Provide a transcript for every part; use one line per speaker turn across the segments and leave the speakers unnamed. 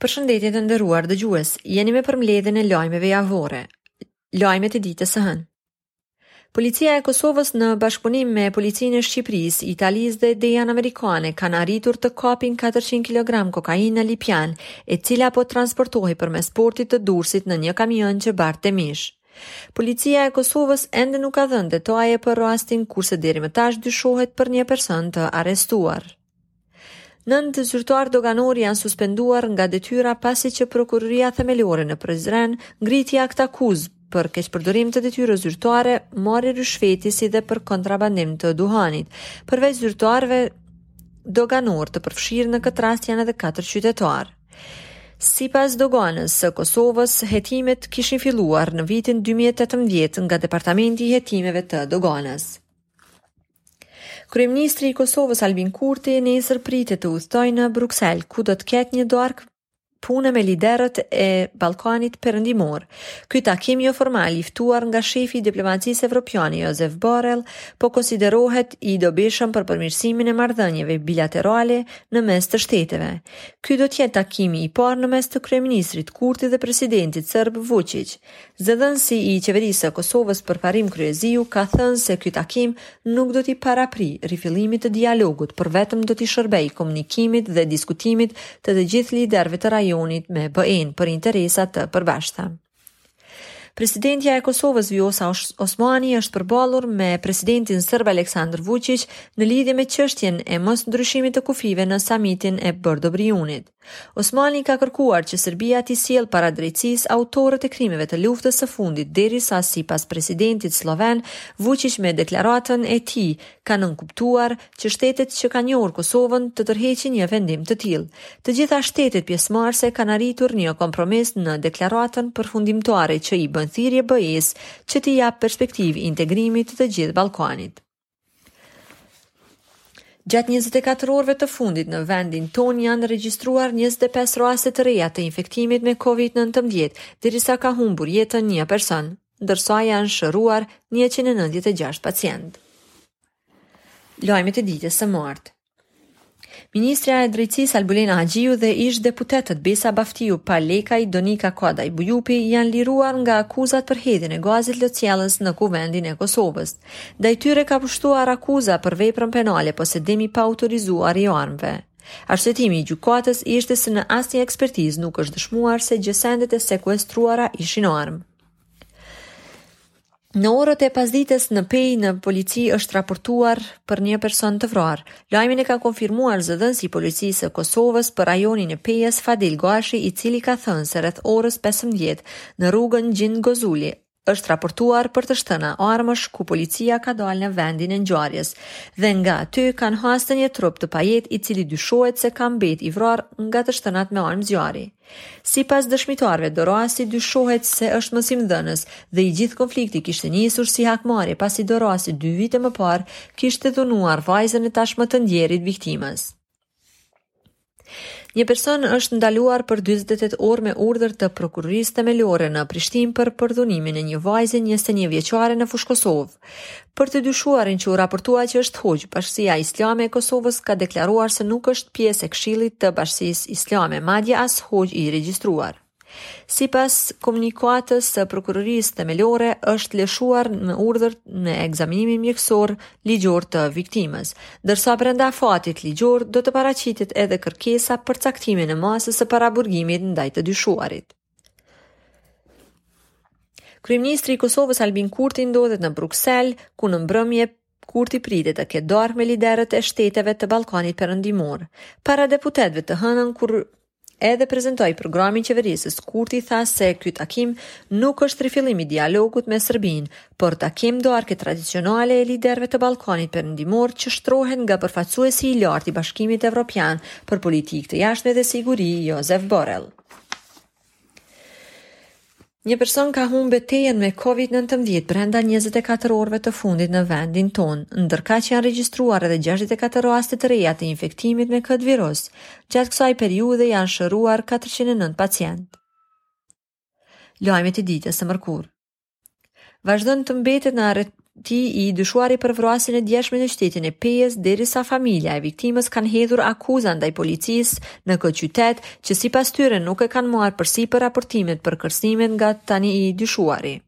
Përshëndetje të nderuar dëgjues. Jeni me përmbledhjen e lajmeve javore. Lajmet e ditës së hënë. Policia e Kosovës në bashkëpunim me Policinë e Shqipërisë, Italisë dhe DEA-n amerikane kanë arritur të kapin 400 kg kokainë në Lipjan, e cila po transportohej përmes portit të Durrësit në një kamion që bartte mish. Policia e Kosovës ende nuk ka dhënë detaje për rastin, kurse deri më tash dyshohet për një person të arrestuar. Nëntë zyrtarë doganorë janë suspenduar nga detyra pasi që prokuroria themelore në Prizren ngriti aktakuzë për keqpërdorim të detyrës zyrtare, marrje ryshfeti si dhe për kontrabandim të duhanit. Përveç zyrtarëve doganorë të përfshirë në këtë rast janë edhe katër qytetarë. Sipas doganës së Kosovës, hetimet kishin filluar në vitin 2018 nga Departamenti i Hetimeve të Doganës. Kryeministri i Kosovës Albin Kurti nesër pritet të udhëtojë në Bruksel, ku do të ketë një darkë pune me liderët e Ballkanit Perëndimor. Ky takim joformal i ftuar nga shefi i diplomacisë evropiane Josep Borrell po konsiderohet i dobishëm për përmirësimin e marrëdhënieve bilaterale në mes të shteteve. Ky do të jetë takimi i parë në mes të kryeministrit Kurti dhe presidentit serb Vuçiq. Zëdhënësi i Qeverisë së Kosovës Përparim Kryeziu ka thënë se ky takim nuk do t'i paraprijë rifillimit të dialogut, por vetëm do t'i shërbejë komunikimit dhe diskutimit të të gjithë liderëve të rajonit me BE-në për interesa të përbashkëta. Presidentja e Kosovës Vjosa Osmani është përballur me presidentin serb Aleksandar Vuçiq në lidhje me çështjen e mosndryshimit të kufijve në samitin e Bërdo-Brijunit. Osmani ka kërkuar që Serbia t'i sjellë para drejtësisë autorët e krimeve të luftës së fundit derisa sipas presidentit slloven, Vuçiq me deklaratën e tij ka nënkuptuar që shtetet që kanë njohur Kosovën të tërheqin një vendim të tillë. Të gjitha shtetet pjesëmarrëse kanë arritur një kompromis në deklaratën përfundimtare që i bën thirrje BE-së që t'i japë perspektivë integrimit të të gjithë Ballkanit. Gjatë 24 orëve të fundit në vendin tonë janë regjistruar 25 raste të reja të infektimit me COVID-19, derisa ka humbur jetën një person, ndërsa janë shëruar 196 pacientë. Lajmet e ditës së martë. Ministrja e Drejtësisë Albulena Haxhiu dhe ish-deputetët Besa Baftiu, Pal Lekaj, Donika Kadaj Bujupi janë liruar nga akuzat për hedhjen e gazit lotsjellës në Kuvendin e Kosovës. Ndaj tyre ka pushtuar akuza për veprën penale posedim i paautorizuar i armëve. Arsyetimi i gjykatës ishte se në asnjë ekspertizë nuk është dëshmuar se gjësendet e sekuestruara ishin armë. Në orët e pasdites në Pejë në polici është raportuar për një person të vrarë. Lajmin e ka konfirmuar zëdhënësi i policisë së Kosovës për rajonin e Pejës Fadil Gashi, i cili ka thënë se rreth orës 15 në rrugën Gjin Gazulli është raportuar për të shtëna armësh ku policia ka dalë në vendin e ngjarjes dhe nga aty kanë hasë një trup të pajetë i cili dyshohet se ka mbet i vrarë nga të shtënat me armë zjarri. Sipas dëshmitarëve, dorasi dyshohet se është mësimdhënës dhe i gjithë konflikti kishte nisur si hakmarrje pasi dorasi dy vite më parë kishte dhunuar vajzën e tashmë të ndjerit viktimës. Një person është ndaluar për 48 orë me urdhër të prokurorisë themelore në Prishtinë për përdhunimin e një vajze 21 vjeçare në Fushë Kosovë. Për të dyshuarin që u raportua që është hoxhë, Bashkësia Islame e Kosovës ka deklaruar se nuk është pjesë e Këshillit të Bashkësisë Islame, madje as hoxhë i regjistruar. Sipas komunikatës së Prokurorisë Themelore, është lëshuar një urdhër për ekzaminimin mjekësor ligjor të viktimës, ndërsa brenda afatit ligjor do të paraqitet edhe kërkesa për caktimin e masës së paraburgimit ndaj të dyshuarit. Kryeministri i Kosovës Albin Kurti ndodhet në Bruksel, ku në mbrëmje Kurti pritet të ketë darkë me liderët e shteteve të Ballkanit Perëndimor. Para deputetëve të hënën kur edhe prezantoi programin qeverisës, Kurti tha se ky takim nuk është rifillim i dialogut me Serbinë, por takim darke tradicionale e liderëve të Ballkanit Perëndimor që shtrohet nga përfaqësuesi i lartë i Bashkimit Evropian për politikë të jashtme dhe siguri Josep Borrell. Një person ka humbë betejën me COVID-19 brenda 24 orëve të fundit në vendin tonë, ndërkaq janë regjistruar edhe 64 raste të reja të infektimit me këtë virus. Gjatë kësaj periudhe janë shëruar 409 pacientë. Lajmet e ditës së mërkurë. Vazhdon të mbetet në arrati i dyshuari për vrasjen e djeshme në qytetin e Pejës, derisa familja e viktimës kanë hedhur akuza ndaj policisë në këtë qytet, që sipas tyre nuk e kanë marrë përsipër raportimet për kërcënimet nga tani i dyshuari.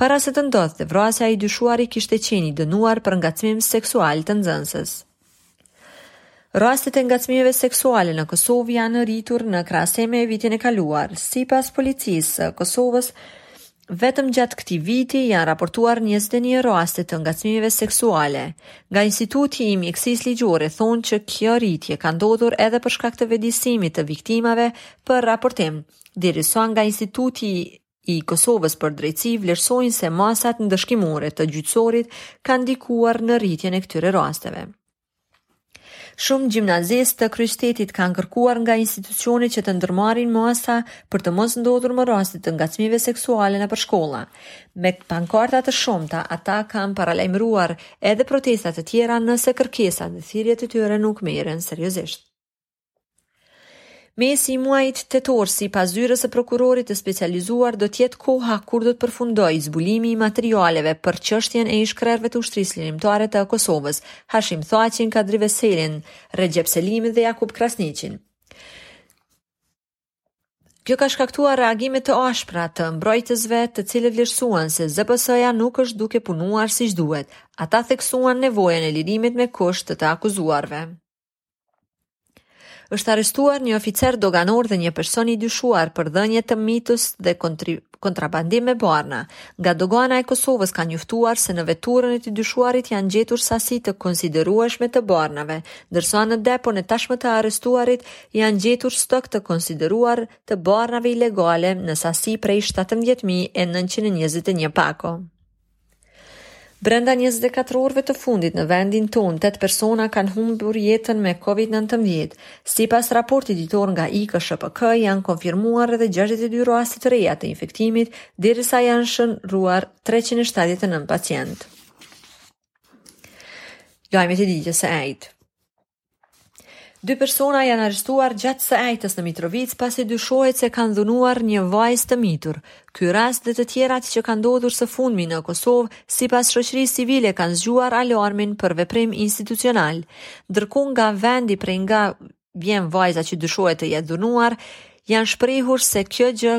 Para se të ndodhte vrasja i dyshuari kishte qenë i dënuar për ngacmim seksual të nxënëses. Rastet e ngacmimeve seksuale në Kosovë janë rritur në krahasim me vitin e kaluar. Sipas Policisë së Kosovës, vetëm gjatë këtij viti janë raportuar 21 raste të ngacmimeve seksuale. Nga Instituti i Mjekësisë Ligjore thonë që kjo rritje ka ndodhur edhe për shkak të vetëdijesimit të viktimave për raportim. Derisa nga Instituti i Kosovës për Drejtësi vlerësojnë se masat ndëshkimore të gjyqësorit kanë ndikuar në rritjen e këtyre rasteve. Shumë gjimnazistë të kryeqytetit kanë kërkuar nga institucionet që të ndërmarrin masa për të mos ndodhur më raste të ngacmimeve seksuale nëpër shkolla. Me pankarta të shumta, ata kanë paralajmëruar edhe protesta të tjera nëse kërkesat dhe thirrjet e tyre nuk merren seriozisht. Mesi i muajit tetor, sipas Zyrës së Prokurorit të Specializuar, do të jetë koha kur do të përfundojë zbulimi i materialeve për çështjen e ish-krerëve të Ushtrisë Çlirimtare të Kosovës, Hashim Thaçin, Kadri Veselin, Rexhep Selimin dhe Jakup Krasniqin. Kjo ka shkaktuar reagime të ashpra të mbrojtësve, të cilët vlerësuan se ZPS-ja nuk është duke punuar siç duhet. Ata theksuan nevojën e lirimit me kusht të të akuzuarve. është arrestuar një oficer doganor dhe një person i dyshuar për dhënie të mitës dhe kontrabandim me barna. Nga dogana e Kosovës kanë njoftuar se në veturën e të dyshuarit janë gjetur sasi të konsiderueshme të barnave, ndërsa në depon e tashmë të arrestuarit janë gjetur stok të konsideruar të barnave ilegale në sasi prej 17.921 pako. Brenda njëzet e katër orëve të fundit në vendin tonë, tetë persona kanë humbur jetën me COVID-19. Sipas raportit ditor nga IKSHPK, janë konfirmuar edhe 62 raste të reja të infektimit, derisa janë shëruar 379 pacientë. Lajmet e ditës së enjte. Dy persona janë arrestuar gjatë së enjtes në Mitrovicë pasi dyshohet se kanë dhunuar një vajzë të mitur. Ky rast dhe të tjerat që kanë ndodhur së fundmi në Kosovë, sipas shoqërisë civile kanë zgjuar alarmin për veprim institucional. Ndërkohë nga vendi prej nga vjen vajza që dyshohet të jetë dhunuar, janë shprehur se kjo gjë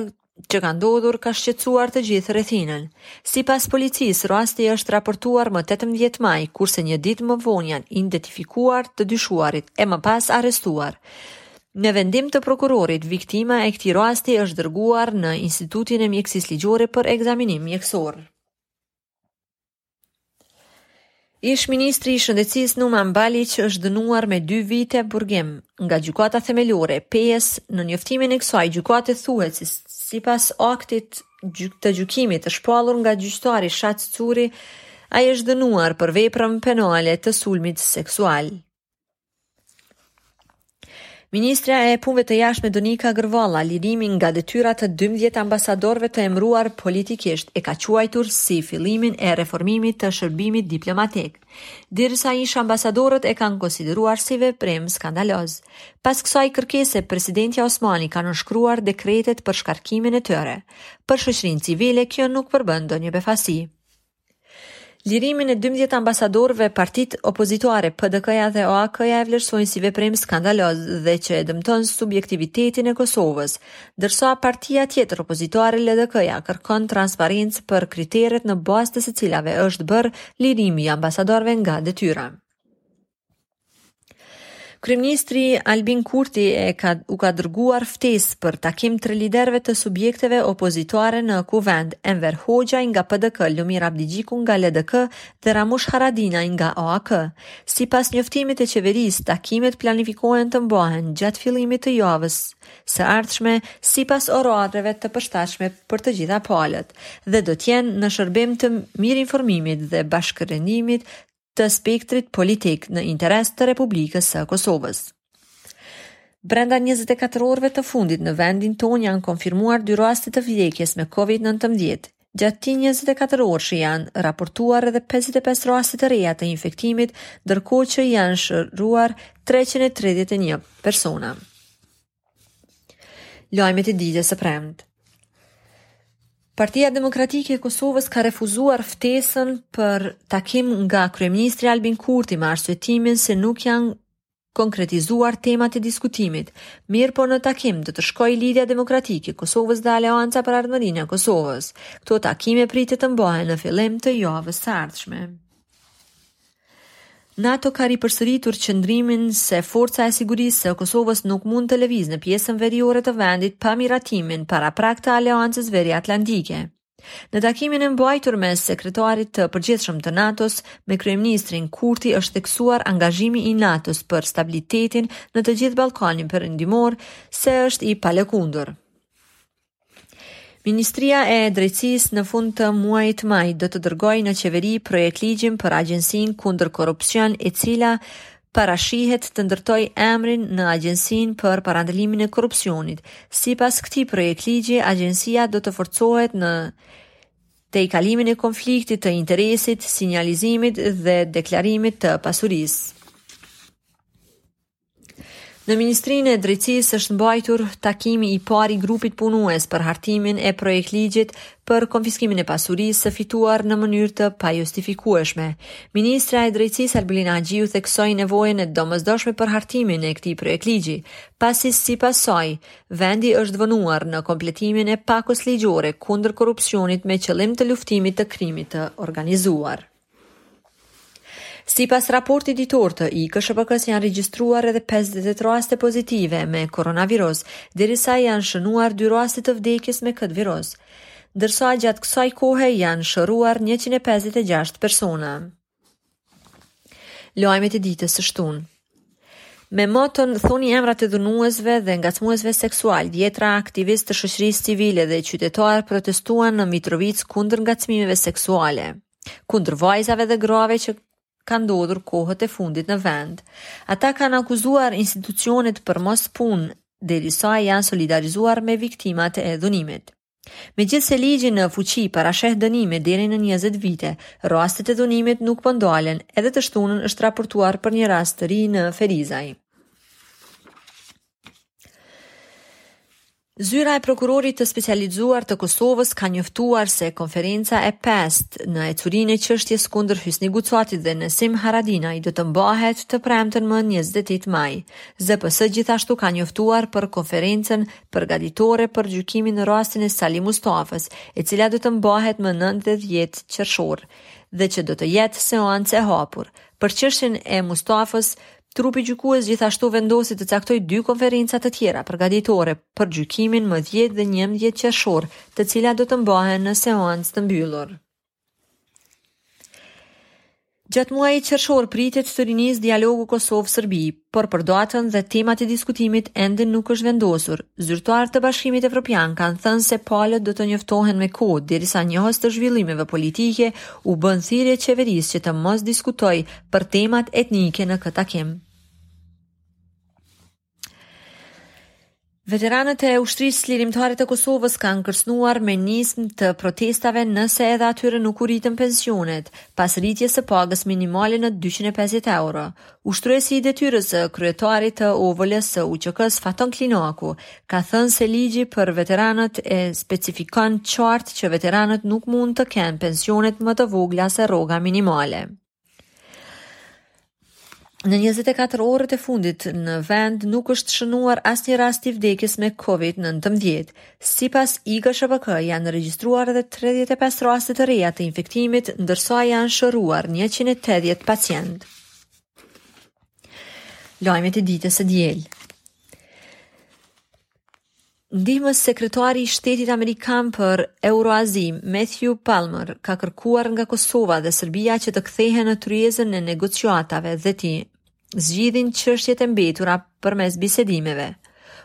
që ka ndodhur ka shqetësuar të gjithë rrethinën. Sipas policisë, rasti është raportuar më 18 maj, kurse një ditë më vonë janë identifikuar të dyshuarit e më pas arrestuar. Me vendim të prokurorit, viktima e këtij rasti është dërguar në Institutin e Mjekësisë Ligjore për ekzaminim mjekësor. Ish-ministri i Shëndetësisë Numan Baliq është dënuar me 2 vite burgim nga Gjykata Themelore e Pejës. Në njoftimin e kësaj gjykate thuhet se sipas aktgjykimit të shpallur nga gjyqtari Shaqë Curri, ai është dënuar për veprën penale të sulmit seksual. Ministrja e Punëve të Jashtme Donika Gërvalla lirimin nga detyra të 12 ambasadorëve të emëruar politikisht e ka quajtur si fillimin e reformimit të shërbimit diplomatik. Derisa ish ambasadorët e kanë konsideruar si veprim skandaloz. Pas kësaj kërkese, presidentja Osmani ka nënshkruar dekretet për shkarkimin e tyre. Për shoqërinë civile kjo nuk përbën ndonjë befasi. Lirimin e dymbëdhjetë ambasadorëve partitë opozitare PDK-ja dhe AAK-ja e vlerësojnë si veprim skandaloz dhe që e dëmton subjektivitetin e Kosovës, ndërsa partia tjetër opozitare LDK-ja kërkon transparencë për kriteret në bazë të cilave është bërë lirimi i ambasadorëve nga detyra. Kryeministri Albin Kurti e ka u ka dërguar ftesë për takim tre liderëve të subjekteve opozitare në Kuvend, Enver Hoxhaj nga PDK, Lumir Abdixhiku nga LDK dhe Ramush Haradinaj nga AAK. Sipas njoftimit të qeverisë, takimet planifikohen të mbahen gjatë fillimit të javës së ardhshme sipas orareve të përshtatshme për të gjitha palët dhe do të jenë në shërbim të mirinformimit dhe bashkërendimit të spektrit politik në interes të Republikës së Kosovës. Brenda 24 orëve të fundit në vendin tonë janë konfirmuar dy raste të vdekjes me COVID-19. Gjatë këtij 24 orëshi janë raportuar edhe 55 raste të reja të infektimit, ndërkohë që janë shëruar 331 persona. Lajmet e ditës së premtë. Partia Demokratike e Kosovës ka refuzuar ftesën për takim nga kryeministri Albin Kurti me arsyetimin se nuk janë konkretizuar temat e diskutimit. Mirëpo në takim do të shkojë Lidhja Demokratike e Kosovës dhe Aleanca për Ardhmërinë e Kosovës. Këto takime pritet të mbahen në fillim të javës së ardhshme. NATO ka ripërsëritur qëndrimin se Forca e Sigurisë së Kosovës nuk mund të lëvizë në pjesën veriore të vendit pa miratimin paraprak të Aleancës Veriatlantike. Në takimin e mbajtur mes sekretarit të përgjithshëm të NATO-s me kryeministrin Kurti është theksuar angazhimi i NATO-s për stabilitetin në të gjithë Ballkanin Perëndimor se është i palëkundur. Ministria e Drejtësisë në fund të muajit maj do të dërgojë në qeveri projektligjin për Agjencinë kundër Korrupsion, e cila parashihet të ndërrojë emrin në Agjencinë për Parandalimin e Korrupsionit. Sipas këtij projektligji, agjencia do të forcohet në tejkalimin e konfliktit të interesit, sinjalizimit dhe deklarimit të pasurisë. Në Ministrinë e Drejtësisë është mbajtur takimi i parë i grupit punues për hartimin e projektligjit për konfiskimin e pasurisë së fituar në mënyrë të pajustifikueshme. Ministrja e Drejtësisë Albulena Haxhiu theksoi nevojën e domosdoshme për hartimin e këtij projektligji, pasi sipas saj, vendi është vonuar në kompletimin e pakos ligjore kundër korrupsionit me qëllim të luftimit të krimit të organizuar. Sipas raportit ditor të IKSHPK-së janë regjistruar edhe pesëdhjetë raste pozitive me koronavirus, derisa janë shënuar dy raste të vdekjes me këtë virus. Ndërsa gjatë kësaj kohe janë shëruar njëqind e pesëdhjetë e gjashtë persona. Lajmet e ditës së shtunë. Me moton thoni emrat e dhunuesve dhe ngacmuesve seksualë, dhjetra aktivistë të shoqërisë civile dhe qytetarë protestuan në Mitrovicë kundër ngacmimeve seksuale. kundër vajzave dhe grave që ka ndodhur kohët e fundit në vend. Ata kanë akuzuar institucionet për mos punë, derisa janë solidarizuar me viktimat e dhunimit. Megjithëse ligji në fuqi parasheh dënime deri në 20 vite, rastet e dhunimit nuk po ndalen, edhe të shtunën është raportuar për një rast të ri në Ferizaj. Zyra e Prokurorit të Specializuar të Kosovës ka njoftuar se konferenca e pestë në ecurinë e çështjes kundër Hysni Gucatit dhe Nasim Haradinajt do të mbahet të premten më njëzet e tetë maj. ZPS gjithashtu ka njoftuar për konferencën përgatitore për gjykimin në rastin e Salih Mustafës, e cila do të mbahet më nëntë dhe dhjetë qershor dhe që do të jetë seancë e hapur. Për çështjen e Mustafës, Trupi gjykues gjithashtu vendosi të caktojë dy konferenca të tjera përgatitore për gjykimin më dhjetë dhe njëmbëdhjetë qershor, të cilat do të mbahen në seancë të mbyllur. Gjatë muajit qershor pritet të rinisë dialogu Kosovë-Serbi, por për datën dhe temat e diskutimit ende nuk është vendosur. Zyrtarë të Bashkimit Evropian kanë thënë se palët do të njoftohen me kohë, derisa njohës të zhvillimeve politike i bëjnë thirrje qeverisë që të mos diskutojë për temat etnike në këtë takim. Veteranët e Ushtrisë Çlirimtare të Kosovës kanë kërcënuar me nismë të protestave nëse edhe atyre nuk u rriten pensionet, pas rritjes së pagës minimale në 250 euro. Ushtruesi i detyrës së kryetarit të OVL-së të UÇK-së Faton Klinaku ka thënë se ligji për veteranët e specifikon qartë që veteranët nuk mund të kenë pensionet më të vogla se rroga minimale. Në 24 orët e fundit në vend nuk është shënuar asnjë rast i vdekjes me COVID-19. Sipas IKSHPK janë regjistruar edhe 35 raste të reja të infektimit, ndërsa janë shëruar 180 pacientë. Lajmet e ditës së diel. Ndihmës sekretari i shtetit amerikan për Euroazi, Matthew Palmer, ka kërkuar nga Kosova dhe Serbia që të kthehen në tryezën e negociatave dhe t'i zgjidhin çështjet e mbetura përmes bisedimeve.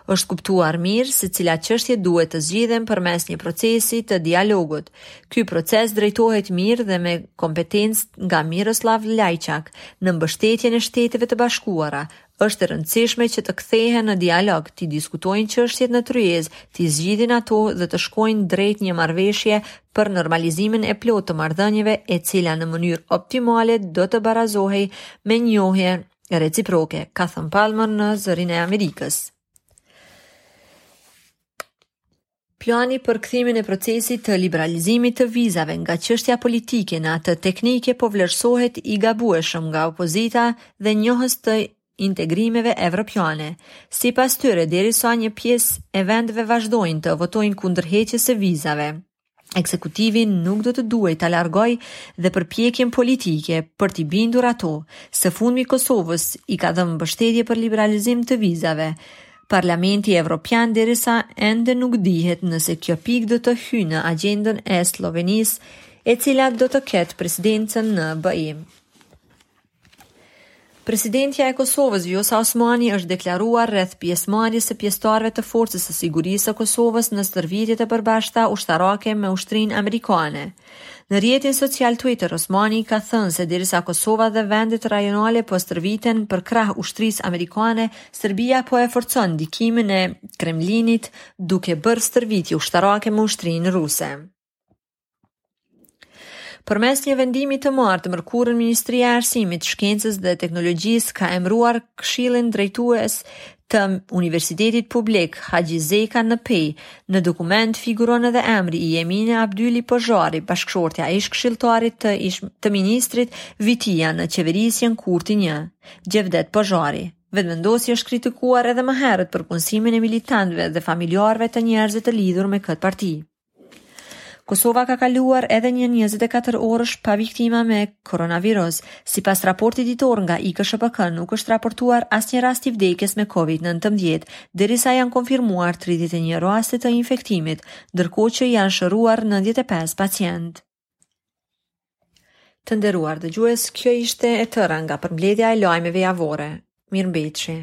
Është kuptuar mirë se cilat çështje duhet të zgjidhen përmes një procesi të dialogut. Ky proces drejtohet mirë dhe me kompetencë nga Miroslav Lajçak, në mbështetjen e Shteteve të Bashkuara, Është e rëndësishme që të kthehen në dialog, t'i diskutojnë çështjet në tryezë, t'i zgjidhin ato dhe të shkojnë drejt një marrëveshje për normalizimin e plotë të marrëdhënieve, e cila në mënyrë optimale do të barazohej me njohje reciproke, ka thënë Palmer në Zërin e Amerikës. Plani për kthimin e procesit të liberalizimit të vizave nga çështja politike në atë teknike po vlerësohet i gabueshëm nga opozita dhe njohës të integrimeve evropiane. Sipas tyre, derisa një pjesë e vendeve vazhdojnë të votojnë kundër heqjes së vizave, ekzekutivi nuk do të duhej ta largojë dhe përpjekjen politike për t'i bindur ato. Së fundmi Kosovës i ka dhënë mbështetje për liberalizim të vizave, Parlamenti Evropian derisa ende nuk dihet nëse kjo pikë do të hyjë në agjendën e Sllovenisë, e cila do të ketë presidencën në BE. Presidentja e Kosovës, Vjosa Osmani, është deklaruar rreth pjesëmarrjes së pjesëtarëve të Forcës së Sigurisë së Kosovës në stërvitje të përbashkëta ushtarake me ushtrinë amerikane. Në rrjetin social Twitter, Osmani ka thënë se derisa Kosova dhe vendet rajonale po stërviten përkrah ushtrisë amerikane, Serbia po e forcon ndikimin e Kremlinit duke bërë stërvitje ushtarake me ushtrinë ruse. Përmes një vendimi të marrë të mërkurën, Ministria e Arsimit, Shkencës dhe Teknologjisë ka emëruar Këshillin Drejtues të Universitetit Publik Haxhi Zeka në Pejë, në dokument figuron edhe emri i Emine Abdyli Pozhari, bashkëshortja e ish-këshilltarit të ish të ministrit Vitia në qeverisjen Kurti 1, Xhevdet Pozhari. Vetëvendosje është kritikuar edhe më herët për punësimin e militantëve dhe familjarëve të njerëzve të lidhur me këtë parti. Kosova ka kaluar edhe një njëzet e katër orësh pa viktima me koronavirus. Sipas raportit ditor nga IKSHPK, nuk është raportuar asnjë rast i vdekjes me COVID-19, derisa janë konfirmuar tridhjetë e një raste të infektimit, ndërkohë që janë shëruar nëntëdhjetë e pesë pacientë. Të nderuar dëgjues, kjo ishte e tëra nga përmbledhja e lajmeve javore. Mirëmbetshi.